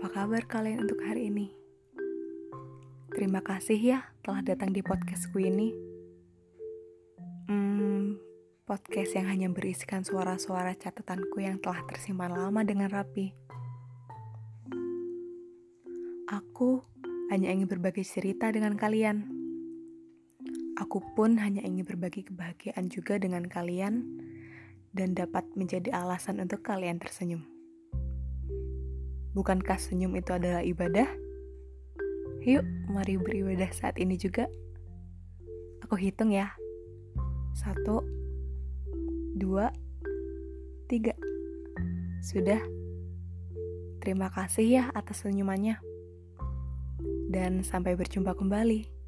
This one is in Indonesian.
kabar kalian untuk hari ini? Terima kasih ya telah datang di podcastku ini. Hmm, podcast yang hanya berisikan suara-suara catatanku yang telah tersimpan lama dengan rapi. Aku hanya ingin berbagi cerita dengan kalian. Aku pun hanya ingin berbagi kebahagiaan juga dengan kalian dan dapat menjadi alasan untuk kalian tersenyum. Bukankah senyum itu adalah ibadah? Yuk, mari beribadah saat ini juga. Aku hitung ya. Satu, dua, tiga. Sudah. Terima kasih ya atas senyumannya. Dan sampai berjumpa kembali.